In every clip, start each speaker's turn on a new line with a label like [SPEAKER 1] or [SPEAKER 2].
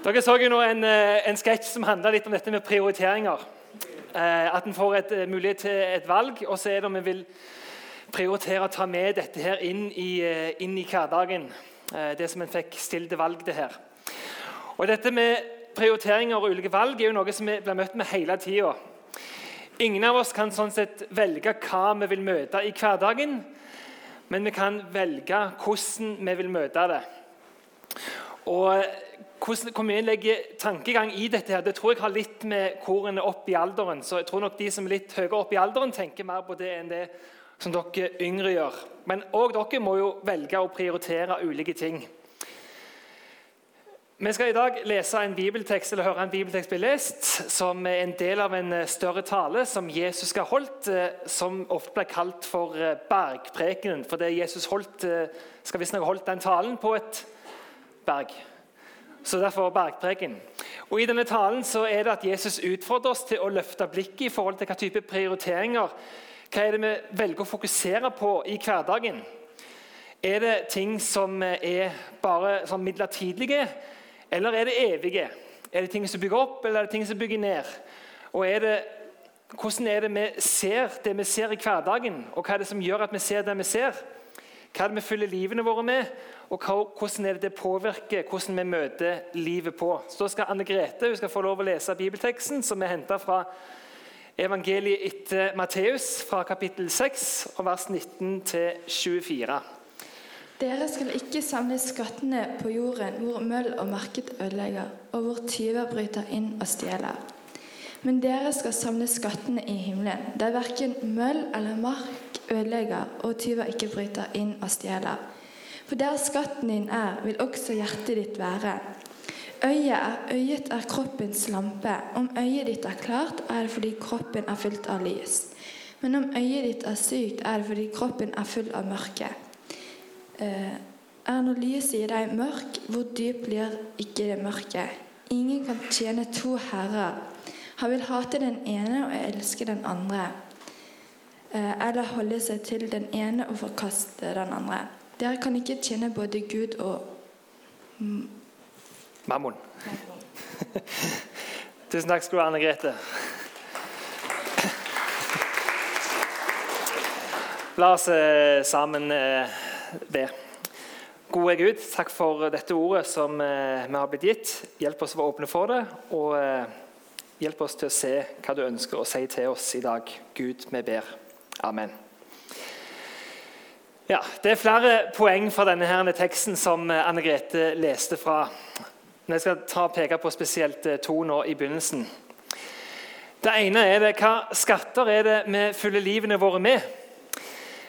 [SPEAKER 1] Dere så jo nå en, eh, en sketsj som handla litt om dette med prioriteringer. Eh, at en får et, eh, mulighet til et valg, og så er det om vi vil prioritere å ta med dette her inn i, inn i hverdagen. Det som en fikk stilt til valg, det her. Og dette med prioriteringer og ulike valg er jo noe som vi blir møtt med hele tida. Ingen av oss kan sånn sett velge hva vi vil møte i hverdagen, men vi kan velge hvordan vi vil møte det. Og hvordan, Hvor mye en legger tankegang i dette, her, det tror jeg har litt med hvor en er opp i alderen. Så jeg tror nok de som er litt høyere opp i alderen, tenker mer på det enn det som dere yngre gjør. Men òg dere må jo velge å prioritere ulike ting. Vi skal i dag lese en bibeltekst, eller høre en bibeltekst bli lest, som er en del av en større tale som Jesus skal ha holdt, eh, som ofte blir kalt for eh, bergprekenen. For det Jesus holdt, eh, skal visstnok ha holdt den talen på et berg. Så derfor bergpreken. Og I denne talen så er det at Jesus utfordrer oss til å løfte blikket i forhold til hva type prioriteringer Hva er det vi velger å fokusere på i hverdagen? Er det ting som er bare sånn midlertidige? Eller er det evige? Er det ting som bygger opp, eller er det ting som bygger ned? Og er det, Hvordan er det vi ser det vi ser i hverdagen, og hva er det som gjør at vi ser det vi ser? Hva er det vi fyller livene våre med, og hvordan det påvirker hvordan vi møter livet på? Så Da skal Anne Grete skal få lov å lese bibelteksten, som er henta fra evangeliet etter Matteus, fra kapittel 6, vers 19 til 24.
[SPEAKER 2] Dere skal ikke samle skattene på jorden, hvor møll og marked ødelegger, og hvor tyver bryter inn og stjeler. Men dere skal samle skattene i himmelen, der verken møll eller mark ødelegger, og tyver ikke bryter inn og stjeler. For der skatten din er, vil også hjertet ditt være. Øyet er, øyet er kroppens lampe. Om øyet ditt er klart, er det fordi kroppen er fylt av lys. Men om øyet ditt er sykt, er det fordi kroppen er full av mørke. Eh, er når lyset i deg mørk, hvor dyp blir ikke det mørke? Ingen kan tjene to herrer. Han vil hate den ene og elske den andre. Eh, eller holde seg til den ene og forkaste den andre. Dere kan ikke tjene både Gud og
[SPEAKER 1] Mammon. Tusen takk skal du ha, Anne Grete. La oss eh, sammen eh, be. Gode Gud, takk for dette ordet som eh, vi har blitt gitt. Hjelp oss å være åpne for det, og eh, hjelp oss til å se hva du ønsker å si til oss i dag. Gud, vi ber. Amen. Ja, Det er flere poeng fra denne her teksten som eh, Anne Grete leste fra. Men jeg skal ta og peke på spesielt eh, to nå i begynnelsen. Det ene er det, hva skatter er det vi fyller livene våre med?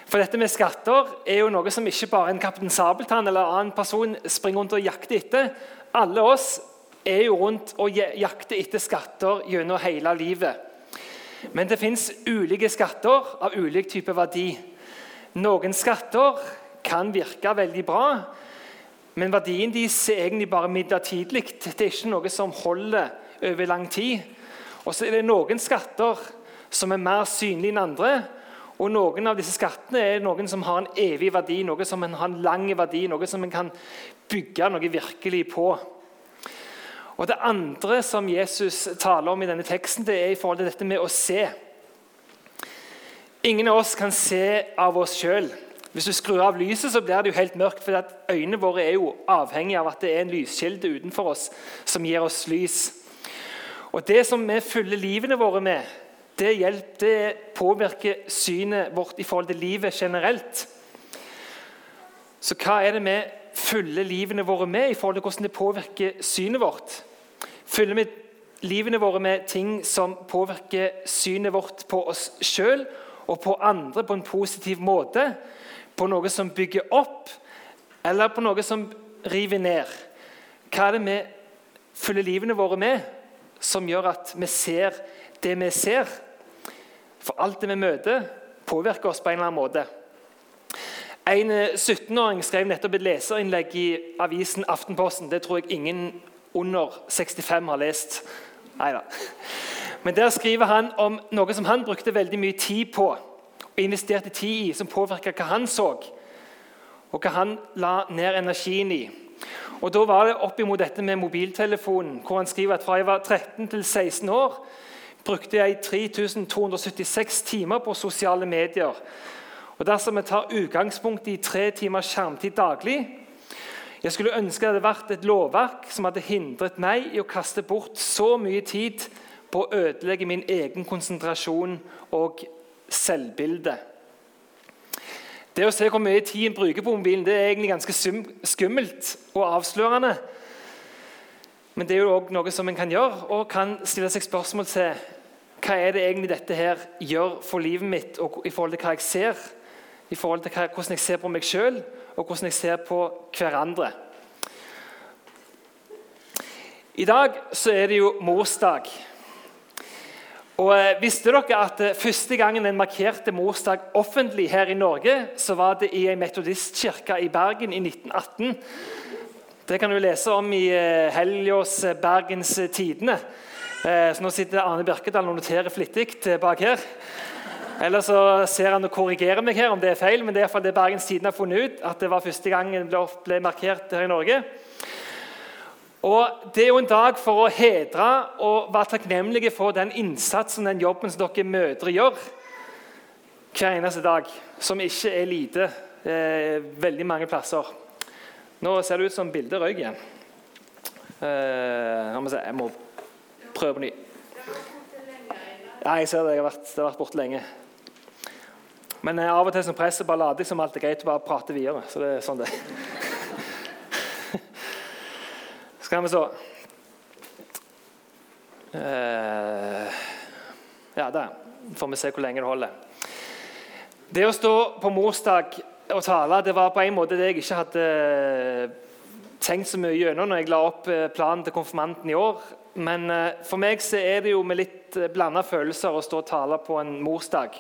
[SPEAKER 1] For dette med skatter er jo noe som ikke bare en kaptein Sabeltann eller annen person springer rundt og jakter etter. Alle oss er jo rundt og jakter etter skatter gjennom hele livet. Men det fins ulike skatter av ulik type verdi. Noen skatter kan virke veldig bra, men verdien deres er egentlig bare midlertidig. Det er ikke noe som holder over lang tid. Og så er det noen skatter som er mer synlige enn andre, og Noen av disse skattene er noen som har en evig verdi, noe som har en lang verdi, noe som en kan bygge noe virkelig på. Og Det andre som Jesus taler om i denne teksten, det er i forhold til dette med å se. Ingen av oss kan se av oss sjøl. Hvis du skrur av lyset, så blir det jo helt mørkt. for Øynene våre er jo avhengige av at det er en lyskilde utenfor oss som gir oss lys. Og Det som vi fyller livene våre med, det, hjelper, det påvirker synet vårt i forhold til livet generelt. Så hva er det vi fyller livene våre med i forhold til hvordan det påvirker synet vårt? Fyller vi livene våre med ting som påvirker synet vårt på oss sjøl og på andre på en positiv måte? På noe som bygger opp, eller på noe som river ned? Hva er det vi fyller livene våre med, som gjør at vi ser det vi ser? For alt det vi møter, påvirker oss på en eller annen måte. En 17-åring eh, skrev nettopp et leserinnlegg i avisen Aftenposten. Det tror jeg ingen under 65 har lest. Neida. Men Der skriver han om noe som han brukte veldig mye tid på og investerte tid i, som påvirka hva han så, og hva han la ned energien i. Og Da var det opp imot dette med mobiltelefonen, hvor han skriver at fra jeg var 13 til 16 år, brukte jeg 3276 timer på sosiale medier. Og Dersom vi tar utgangspunkt i tre timers skjermtid daglig Jeg skulle ønske det hadde vært et lovverk som hadde hindret meg i å kaste bort så mye tid på å ødelegge min egen konsentrasjon og selvbilde. Det å se hvor mye tid en bruker på mobilen, det er egentlig ganske skummelt og avslørende. Men det er jo òg noe som en kan gjøre, og kan stille seg spørsmål til hva er det egentlig dette her gjør for livet mitt, og i forhold til hva jeg ser, i forhold til hvordan jeg ser på meg sjøl, og hvordan jeg ser på hverandre. I dag så er det jo morsdag. Og eh, Visste dere at eh, første gangen en markerte morsdag offentlig her i Norge, så var det i en metodistkirke i Bergen i 1918? Det kan du lese om i eh, helgas Bergens Tidende. Så nå sitter Arne Birkedal og noterer flittig bak her. Eller så ser han og korrigerer meg her om det er feil, men det er det Bergens Tidende har funnet ut. at det var første gang det ble markert her i Norge. Og Det er jo en dag for å hedre og være takknemlige for den innsatsen den jobben som dere mødre gjør hver eneste dag, som ikke er lite eh, veldig mange plasser. Nå ser det ut som bildet røyk igjen. Eh, jeg må prøve på ny. Ja, jeg ser det. Jeg har vært, det har vært borte lenge. Men eh, av og til som presset bare later jeg som alt er greit og bare prate videre. så det er sånn det Skal vi så uh, Ja, der får vi se hvor lenge det holder. Det å stå på morsdag og tale det var på en måte det jeg ikke hadde tenkt så mye gjennom når jeg la opp eh, planen til konfirmanten i år. Men for meg så er det jo med litt blanda følelser å stå og tale på en morsdag.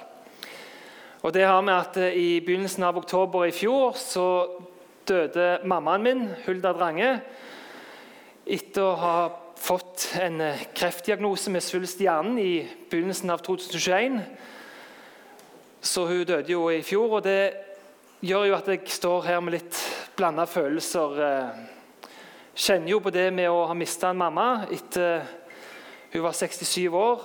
[SPEAKER 1] Og det har med at I begynnelsen av oktober i fjor så døde mammaen min, Hulda Drange etter å ha fått en kreftdiagnose med svulst i hjernen i begynnelsen av 2021. Så hun døde jo i fjor, og det gjør jo at jeg står her med litt blanda følelser. Eh, kjenner jo på det med å ha mista en mamma etter hun var 67 år,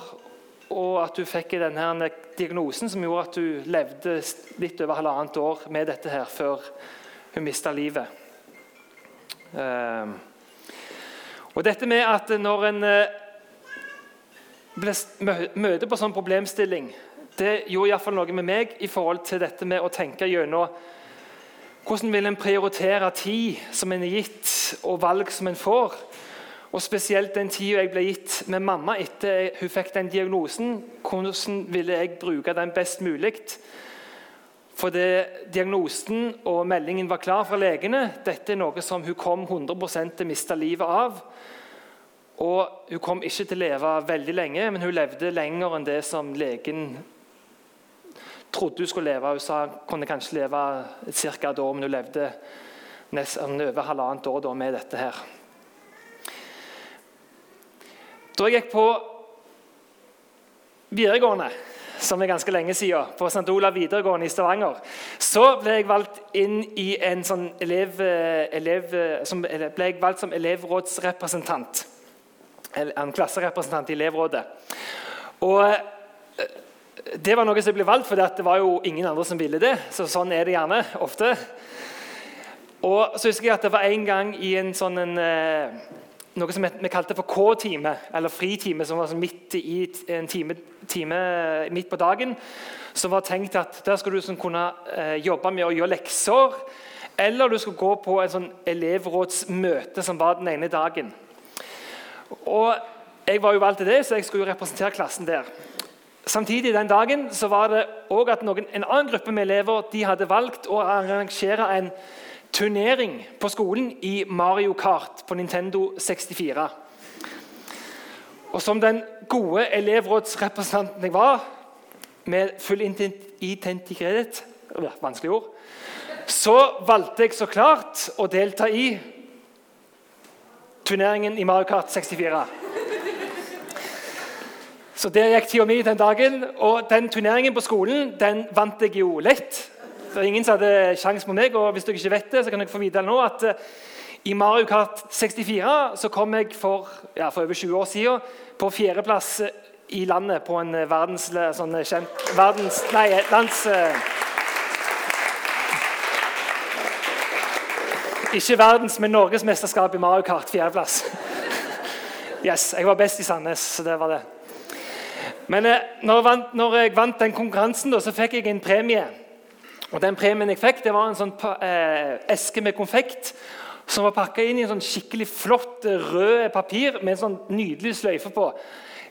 [SPEAKER 1] og at hun fikk denne diagnosen som gjorde at hun levde litt over halvannet år med dette her før hun mista livet. Uh, og dette med at Når en eh, møter på sånn problemstilling, det gjorde iallfall noe med meg i forhold til dette med å tenke gjennom hvordan vil en prioritere tid som en er gitt, og valg som en får. Og Spesielt den tida jeg ble gitt med mamma etter hun fikk den diagnosen. Hvordan ville jeg bruke den best mulig? For det, diagnosen og meldingen var klar fra legene. Dette er noe som hun kom 100 til å miste livet av. Og Hun kom ikke til å leve veldig lenge, men hun levde lenger enn det som legen trodde hun skulle leve. Hun sa hun kunne kanskje leve ca. et år, men hun levde nesten over halvannet år med dette. her. Da jeg gikk på videregående som er ganske lenge siden, på St. Olav videregående i Stavanger, så ble jeg valgt inn i en sånn elev, eh, elev eh, som, ble jeg valgt som elevrådsrepresentant. En klasserepresentant i elevrådet. Og eh, det var noe som ble valgt, for det var jo ingen andre som ville det. så Sånn er det gjerne ofte. Og så husker jeg at det var en gang i en sånn en, noe som vi kalte for K-time, eller fritime, som var sånn midt i en time, time, midt på dagen. Som var tenkt at der skulle du kunne eh, jobbe med å gjøre lekser. Eller du skulle gå på en sånn elevrådsmøte som var den ene dagen. Og Jeg var jo valgt til det, så jeg skulle jo representere klassen der. Samtidig den dagen så var det også at noen, en annen gruppe med elever de hadde valgt å arrangere en turnering på skolen i Mario Kart på Nintendo 64. Og som den gode elevrådsrepresentanten jeg var, med full identitet Vanskelig ord. Så valgte jeg så klart å delta i turneringen i Mario Kart 64. Så der gikk tida mi den dagen. Og den turneringen på skolen den vant jeg jo lett. Det ingen som hadde sjans på meg. og hvis dere ikke vet det, så kan dere få vite nå at uh, I Mario Kart 64 så kom jeg for, ja, for over 20 år siden på fjerdeplass i landet på en verdens, sånn kjent, verdens Nei, lands... Ikke verdens, men norgesmesterskap i Mario Kart. Fjerdeplass. Yes, Jeg var best i Sandnes, så det var det. Men eh, når jeg vant, når jeg vant den konkurransen, da, så fikk jeg en premie. Og den Premien jeg fikk, det var en sånn eh, eske med konfekt som var pakka inn i en sånn skikkelig flott eh, rød papir med en sånn nydelig sløyfe på.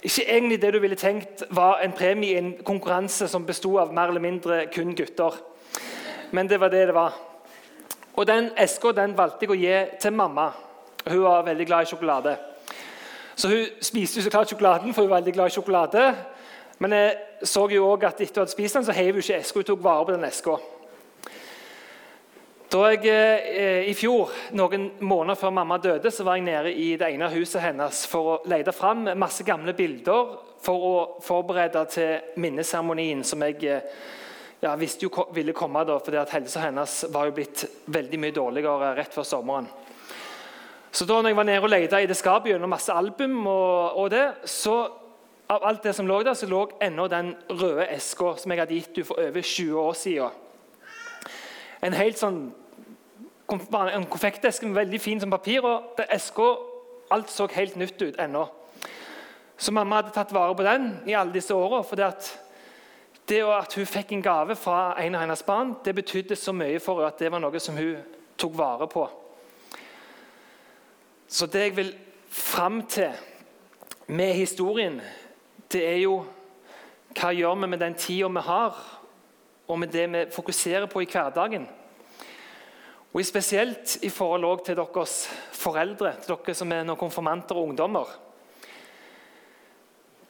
[SPEAKER 1] Ikke egentlig det du ville tenkt var en premie i en konkurranse som besto av mer eller mindre kun gutter. Men det var det det var. Og Den eska den valgte jeg å gi til mamma. Hun var veldig glad i sjokolade. Så Hun spiste jo så klart sjokoladen, for hun var veldig glad i sjokolade. Men jeg så jo også at etter å hadde spist den, så heiv hun ikke eska. Hun tok vare på den eska. Da jeg eh, I fjor, noen måneder før mamma døde, så var jeg nede i det ene huset hennes for å lete fram masse gamle bilder for å forberede til minneseremonien som jeg eh, ja, visste jo ville komme. da, fordi at Helsa hennes var jo blitt veldig mye dårligere rett før sommeren. Så da jeg var nede og lette i det skapet gjennom masse album, og, og det, så av alt det som lå der, så lå ennå den røde eska som jeg hadde gitt henne for over 20 år siden. En helt sånn en konfekteske med veldig fin som papir. og eska, Alt så helt nytt ut ennå. Så mamma hadde tatt vare på den i alle disse åra. For det at, det at hun fikk en gave fra en av hennes barn, det betydde så mye for henne at det var noe som hun tok vare på. Så det jeg vil fram til med historien, det er jo hva gjør vi med den tida vi har, og med det vi fokuserer på i hverdagen. Og Spesielt i forhold til deres foreldre, til dere som er noen konfirmanter og ungdommer.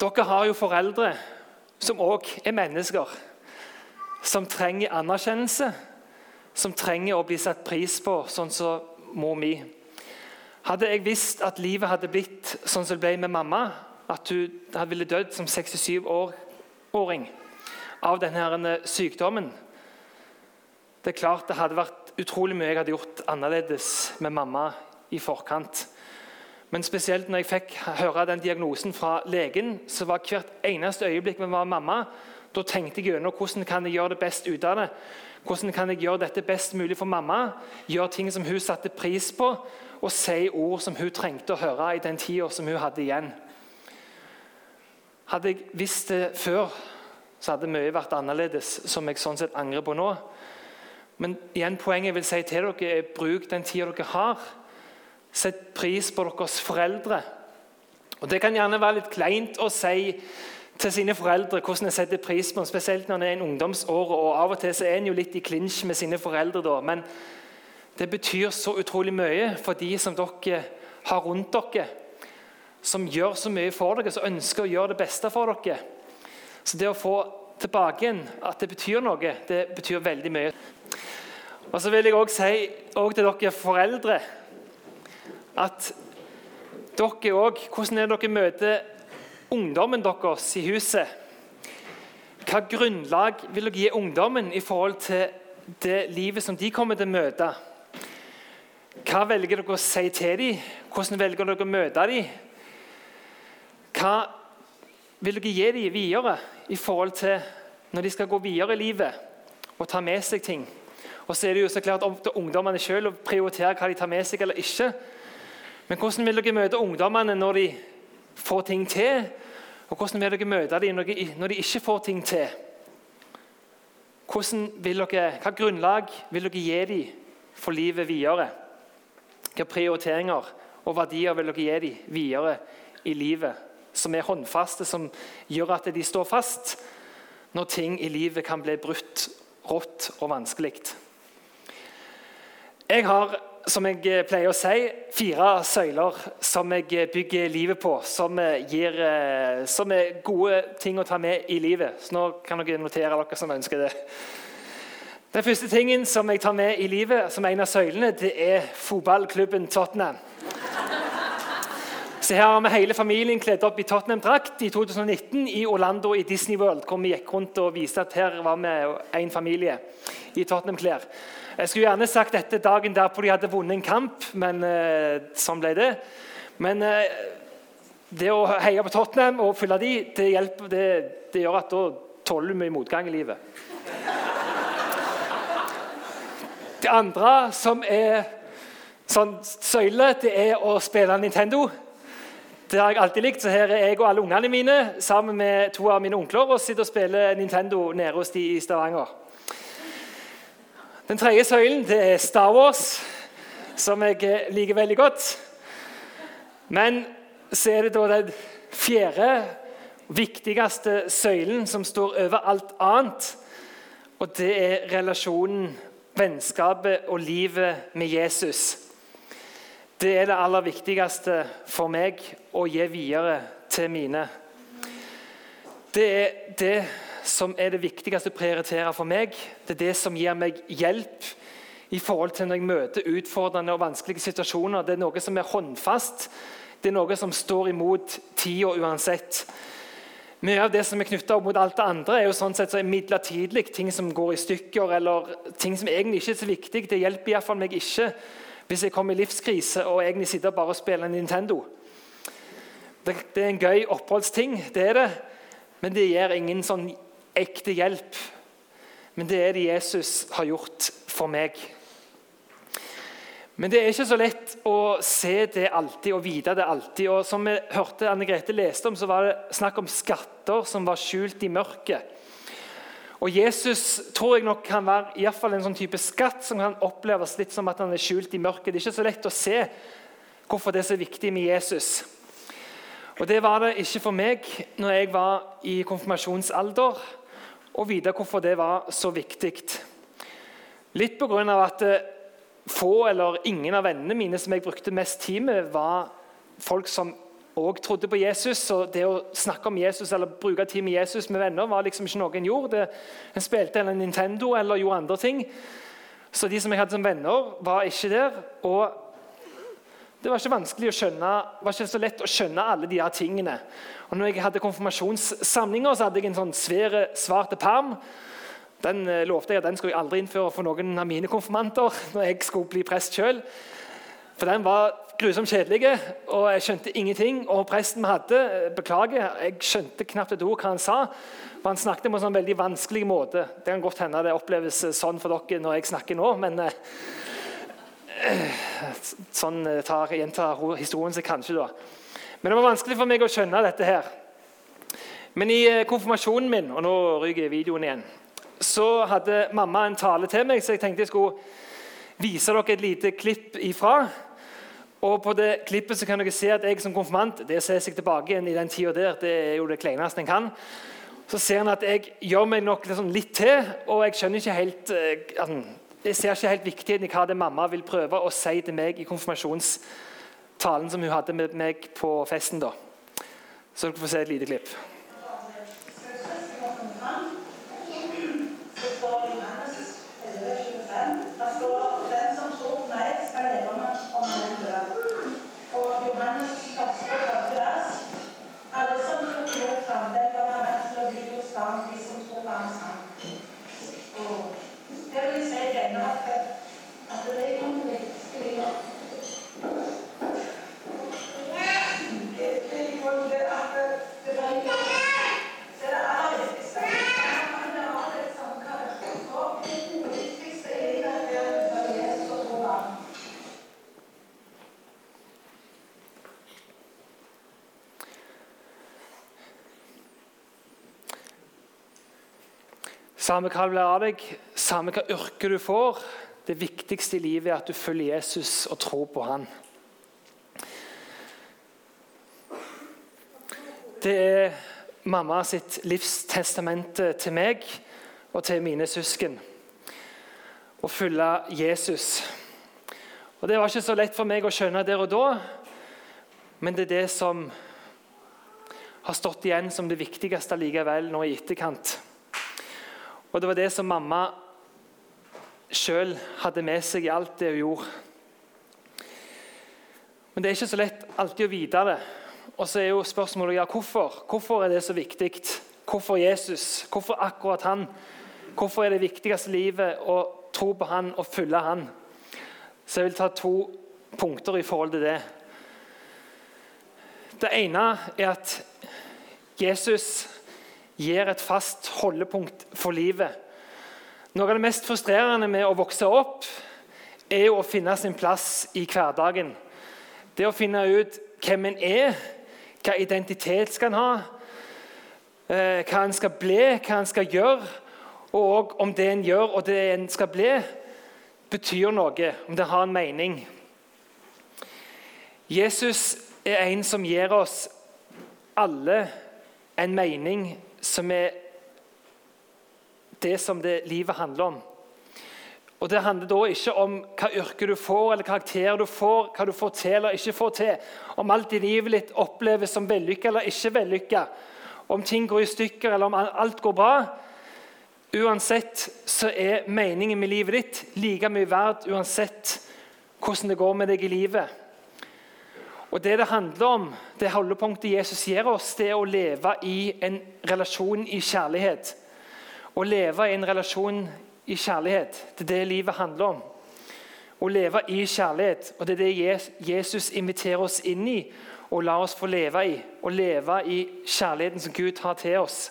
[SPEAKER 1] Dere har jo foreldre som òg er mennesker, som trenger anerkjennelse, som trenger å bli satt pris på, sånn som mor mi. Hadde jeg visst at livet hadde blitt sånn som det ble med mamma, at hun ville dødd som 67-åring av denne sykdommen. Det er klart det hadde vært utrolig mye jeg hadde gjort annerledes med mamma i forkant. Men spesielt når jeg fikk høre den diagnosen fra legen, så var hvert eneste øyeblikk med mamma, da tenkte jeg gjennom hvordan kan jeg gjøre det best ut av det. Hvordan kan jeg gjøre dette best mulig for mamma? Gjøre ting som hun satte pris på, og si ord som hun trengte å høre i den tida som hun hadde igjen. Hadde jeg visst det før, så hadde mye vært annerledes, som jeg sånn sett angrer på nå. Men igjen poenget jeg vil si til dere er bruk den tida dere har. Sett pris på deres foreldre. Og Det kan gjerne være litt kleint å si til sine foreldre hvordan en setter pris på dem, spesielt når en er i ungdomsåret. og Av og til så er en jo litt i klinsj med sine foreldre. da, Men det betyr så utrolig mye for de som dere har rundt dere som gjør så mye for dere, som ønsker å gjøre det beste for dere. Så det å få tilbake igjen at det betyr noe, det betyr veldig mye. Og så vil jeg også si også til dere foreldre at dere òg Hvordan er dere møter ungdommen deres i huset? Hva grunnlag vil dere gi ungdommen i forhold til det livet som de kommer til å møte? Hva velger dere å si til dem? Hvordan velger dere å møte dem? Hva vil dere gi dem videre i forhold til når de skal gå videre i livet og ta med seg ting? Og så er det jo så klart opp til ungdommene sjøl å prioritere hva de tar med seg eller ikke. Men hvordan vil dere møte ungdommene når de får ting til? Og hvordan vil dere møte dem når de ikke får ting til? Dere, hva grunnlag vil dere gi dem for livet videre? Hvilke prioriteringer og verdier vil dere gi dem videre i livet? Som er håndfaste, som gjør at de står fast når ting i livet kan bli brutt, rått og vanskelig. Jeg har som jeg pleier å si, fire søyler som jeg bygger livet på. Som, gir, som er gode ting å ta med i livet. Så nå kan dere notere dere som ønsker det. Den første tingen som jeg tar med i livet, som en av søylene, det er fotballklubben Tottenham. Så her har vi hele familien kledd opp i Tottenham-drakt i 2019 i Orlando i Disney World, hvor vi gikk rundt og viste at her var vi en familie i Tottenham-klær. Jeg skulle gjerne sagt dette dagen derpå de hadde vunnet en kamp, men eh, sånn ble det. Men eh, det å heie på Tottenham og følge de, det, hjelper, det, det gjør at da tåler du mye motgang i livet. Det andre som er sånn søyle, det er å spille Nintendo. Det har jeg alltid likt, så her er jeg og alle ungene mine sammen med to av mine onkler og sitter og spiller Nintendo nede hos de i Stavanger. Den tredje søylen det er Star Wars, som jeg eh, liker veldig godt. Men så er det da den fjerde, viktigste søylen som står over alt annet. Og det er relasjonen, vennskapet og livet med Jesus. Det er det aller viktigste for meg å gi videre til mine. Det er det som er det viktigste å prioritere for meg. Det er det som gir meg hjelp i forhold til når jeg møter utfordrende og vanskelige situasjoner. Det er noe som er håndfast. Det er noe som står imot tida uansett. Mye av det som er knytta mot alt det andre, er jo sånn sett så er midlertidig. Ting som går i stykker, eller ting som egentlig ikke er så viktig. Det hjelper iallfall meg ikke hvis jeg kommer i livskrise og egentlig sitter bare og spiller Nintendo. Det, det er en gøy oppholdsting, det er det. Men det gir ingen sånn ekte hjelp. Men det er det Jesus har gjort for meg. Men det er ikke så lett å se det alltid og vite det alltid. Og Som vi hørte Anne Grete leste om, så var det snakk om skatter som var skjult i mørket. Og Jesus tror jeg nok kan være i hvert fall en sånn type skatt som kan oppleves litt som at han er skjult i mørket. Det er ikke så lett å se hvorfor det er så viktig med Jesus. Og Det var det ikke for meg når jeg var i konfirmasjonsalder å vite hvorfor det var så viktig. Litt pga. at eh, få eller ingen av vennene mine som jeg brukte mest tid med, var folk som òg trodde på Jesus. og Det å snakke om Jesus eller bruke tid med Jesus med venner var liksom ikke noe en gjorde. En spilte eller Nintendo eller gjorde andre ting. Så de som jeg hadde som venner, var ikke der. Og det var ikke vanskelig å skjønne, var ikke så lett å skjønne alle de her tingene. Og når jeg hadde konfirmasjonssamlinger, så hadde jeg en sånn svær, svart perm. Den eh, lovte jeg at den skulle jeg aldri innføre for noen av mine konfirmanter. når jeg skulle bli prest selv. For den var grusomt kjedelig, og jeg skjønte ingenting. Og presten vi hadde, eh, beklager, jeg skjønte knapt et ord hva han sa. For Han snakket på en sånn veldig vanskelig måte. Det kan godt hende det oppleves sånn for dere når jeg snakker nå, men eh, Sånn eh, tar, gjentar historien seg kanskje, da. Men det var vanskelig for meg å skjønne dette her. Men i eh, konfirmasjonen min, og nå ryker videoen igjen, så hadde mamma en tale til meg, så jeg tenkte jeg skulle vise dere et lite klipp ifra. Og på det klippet så kan dere se at jeg som konfirmant det ser seg tilbake igjen i den tida der. Det er jo det kleineste en kan. Så ser han at jeg gjør meg nok litt, sånn til, og jeg skjønner ikke helt uh, jeg ser ikke helt viktigheten i hva det mamma vil prøve å si til meg i konfirmasjonstalen som hun hadde med meg på festen. da. Så dere får se et lite klipp. Samme hva det blir av deg, samme hva yrke du får, det viktigste i livet er at du følger Jesus og tror på han. Det er mamma sitt livstestamente til meg og til mine søsken. Å følge Jesus. Og Det var ikke så lett for meg å skjønne der og da, men det er det som har stått igjen som det viktigste likevel nå i etterkant. Og det var det som mamma sjøl hadde med seg i alt det hun gjorde. Men det er ikke så lett alltid å vite det. Og så er jo spørsmålet ja, hvorfor. Hvorfor er det så viktig? Hvorfor Jesus? Hvorfor akkurat han? Hvorfor er det viktigste livet å tro på han og følge han? Så jeg vil ta to punkter i forhold til det. Det ene er at Jesus gir et fast holdepunkt for livet. Noe av det mest frustrerende med å vokse opp er jo å finne sin plass i hverdagen. Det å finne ut hvem en er, hva identitet skal en ha, eh, hva en skal bli, hva en skal gjøre, og om det en gjør og det en skal bli, betyr noe, om det har en mening. Jesus er en som gir oss alle en mening som er det som det livet handler om. Og Det handler da ikke om hva yrke du får, eller karakterer du får, hva du får til eller ikke får til, om alt i livet ditt oppleves som vellykka eller ikke vellykka, om ting går i stykker eller om alt går bra. Uansett så er meningen med livet ditt like mye verdt uansett hvordan det går med deg i livet. Og Det det handler om, det holdepunktet Jesus gir oss, det er å leve i en relasjon i kjærlighet. Å leve i en relasjon i kjærlighet. Det er det livet handler om. Å leve i kjærlighet. Og det er det Jesus inviterer oss inn i og lar oss få leve i. Å leve i kjærligheten som Gud har til oss.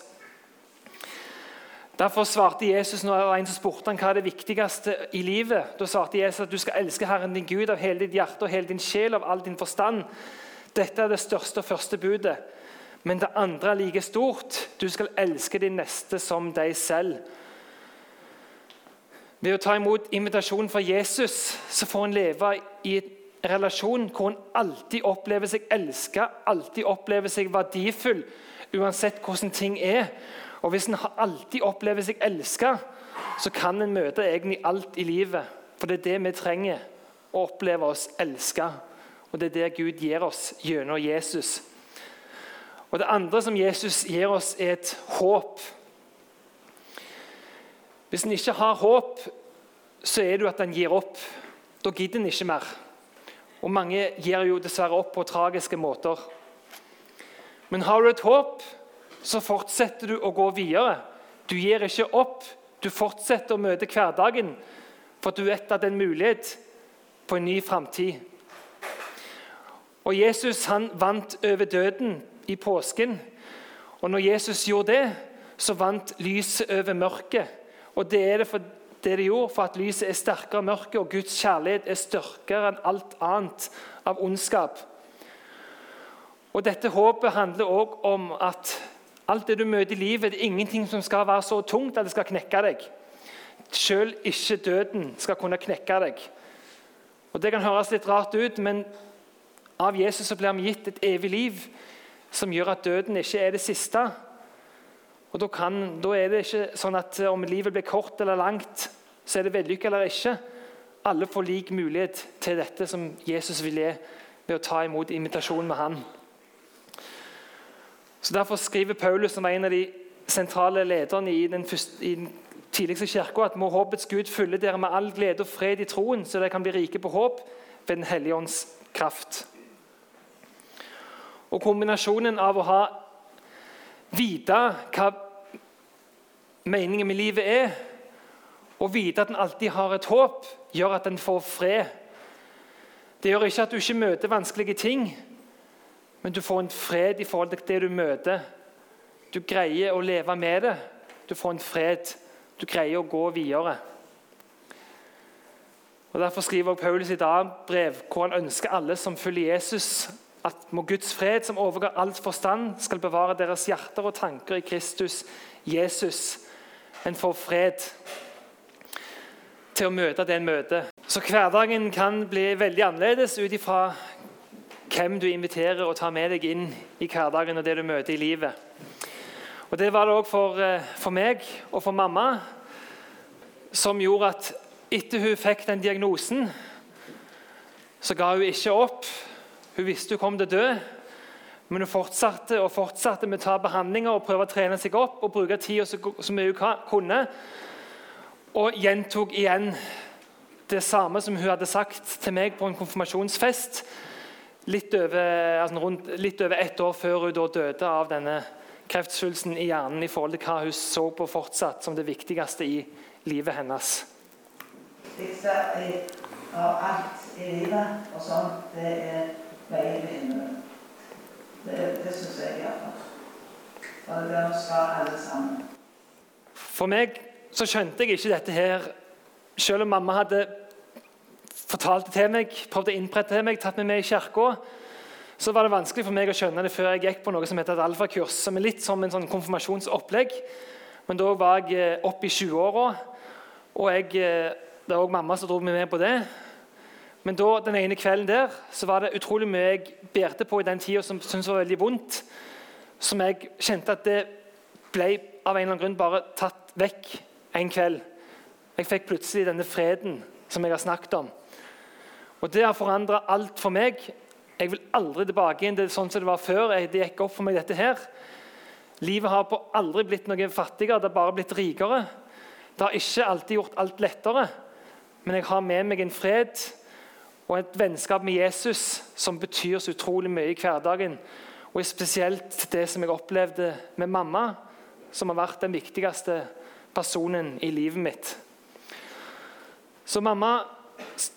[SPEAKER 1] Derfor svarte Jesus når en som spurte han, hva er det viktigste i livet. Da svarte Jesus at du skal elske Herren din Gud av hele ditt hjerte og hele din sjel, av all din forstand. Dette er det største og første budet. Men det andre er like stort. Du skal elske din neste som deg selv. Ved å ta imot invitasjonen fra Jesus så får en leve i en relasjon hvor en alltid opplever seg elsket, alltid opplever seg verdifull, uansett hvordan ting er. Og Hvis en alltid opplever seg elska, så kan en møte egentlig alt i livet. For det er det vi trenger, å oppleve oss elska. Og det er det Gud gir oss gjennom Jesus. Og Det andre som Jesus gir oss, er et håp. Hvis en ikke har håp, så er det jo at en gir opp. Da gidder en ikke mer. Og Mange gir jo dessverre opp på tragiske måter. Men har du et håp, så fortsetter du å gå videre. Du gir ikke opp. Du fortsetter å møte hverdagen, for du vet at det er en mulighet på en ny framtid. Og Jesus han vant over døden i påsken. Og når Jesus gjorde det, så vant lyset over mørket. Og det er det for det det gjorde, for at lyset er sterkere enn mørket, og Guds kjærlighet er sterkere enn alt annet av ondskap. Og Dette håpet handler òg om at Alt det du møter i livet, det er ingenting som skal være så tungt at det skal knekke deg. Selv ikke døden skal kunne knekke deg. Og Det kan høres litt rart ut, men av Jesus så blir vi gitt et evig liv som gjør at døden ikke er det siste. Og Da, kan, da er det ikke sånn at om livet blir kort eller langt, så er det vellykka eller ikke. Alle får lik mulighet til dette som Jesus vil gi ved å ta imot invitasjonen med han. Så Derfor skriver Paulus, som var en av de sentrale lederne i den, første, i den tidligste kirka, at må håpets Gud fylle dere med all glede og fred i troen, så dere kan bli rike på håp ved Den hellige ånds kraft. Og Kombinasjonen av å ha vite hva meningen med livet er, og vite at en alltid har et håp, gjør at en får fred. Det gjør ikke at du ikke møter vanskelige ting, men du får en fred i forhold til det du møter. Du greier å leve med det. Du får en fred. Du greier å gå videre. Og Derfor skriver Paulus i dag brev hvor han ønsker alle som følger Jesus, at må Guds fred, som overgår alt forstand, skal bevare deres hjerter og tanker i Kristus Jesus. En får fred til å møte det en møter. Så hverdagen kan bli veldig annerledes ut ifra hvem du inviterer og tar med deg inn i hverdagen og det du møter i livet. Og Det var det òg for, eh, for, meg og for mamma, som gjorde at etter hun fikk den diagnosen, så ga hun ikke opp. Hun visste hun kom til å dø, men hun fortsatte og fortsatte med å ta behandlinger og prøve å trene seg opp og bruke tida så, mye hun kunne. Og gjentok igjen det samme som hun hadde sagt til meg på en konfirmasjonsfest litt over, altså rundt, litt over ett år før hun døde av denne kreftsvulsten i hjernen i forhold til hva hun så på fortsatt som det viktigste i livet hennes.
[SPEAKER 3] i, av alt i livet og sånn, det er veien til himmelen. Det, det syns jeg iallfall. Og det skal alle sammen.
[SPEAKER 1] For meg så skjønte jeg ikke dette her, selv om mamma hadde fortalt det til meg, prøvde å innprette til meg, tatt meg med i kirka. Så var det vanskelig for meg å skjønne det før jeg gikk på noe som heter et alfakurs. som er litt som en sånn konfirmasjonsopplegg. Men da var jeg eh, oppe i 20-åra, og jeg, eh, det var også mamma som dro meg med på det. Men da, den ene kvelden der så var det utrolig mye jeg bærte på i den tida som syntes var veldig vondt. Som jeg kjente at det ble av en eller annen grunn bare tatt vekk en kveld. Jeg fikk plutselig denne freden som jeg har snakket om. Og Det har forandra alt for meg. Jeg vil aldri tilbake inn til sånn som det var før. Det gikk opp for meg dette her. Livet har på aldri blitt noe fattigere, det har bare blitt rikere. Det har ikke alltid gjort alt lettere, men jeg har med meg en fred og et vennskap med Jesus som betyr så utrolig mye i hverdagen. Og spesielt det som jeg opplevde med mamma, som har vært den viktigste personen i livet mitt. Så mamma,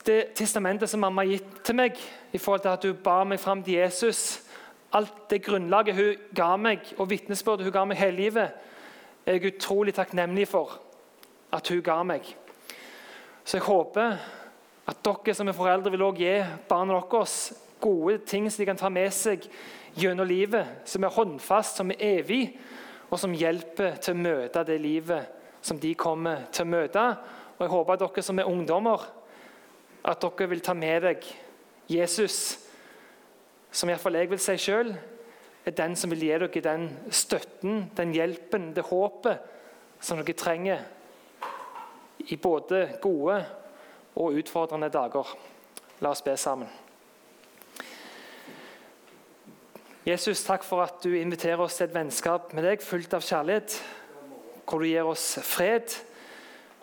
[SPEAKER 1] Det testamentet som mamma har gitt til meg, i forhold til at hun ba meg fram til Jesus Alt det grunnlaget hun ga meg, og vitnesbyrdet hun ga meg hele livet, er jeg utrolig takknemlig for at hun ga meg. Så jeg håper at dere som er foreldre, vil også gi barna deres gode ting som de kan ta med seg gjennom livet, som er håndfast, som er evig, og som hjelper til å møte det livet som de kommer til å møte. Og jeg håper at dere som er ungdommer, at dere vil ta med deg Jesus, som iallfall jeg vil si sjøl, er den som vil gi dere den støtten, den hjelpen, det håpet som dere trenger i både gode og utfordrende dager. La oss be sammen. Jesus, takk for at du inviterer oss til et vennskap med deg fullt av kjærlighet. Hvor du gir oss fred,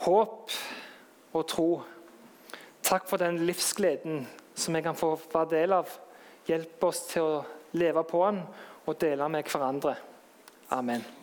[SPEAKER 1] håp og tro. Takk for den livsgleden som jeg kan få være del av. Hjelp oss til å leve på den og dele med hverandre. Amen.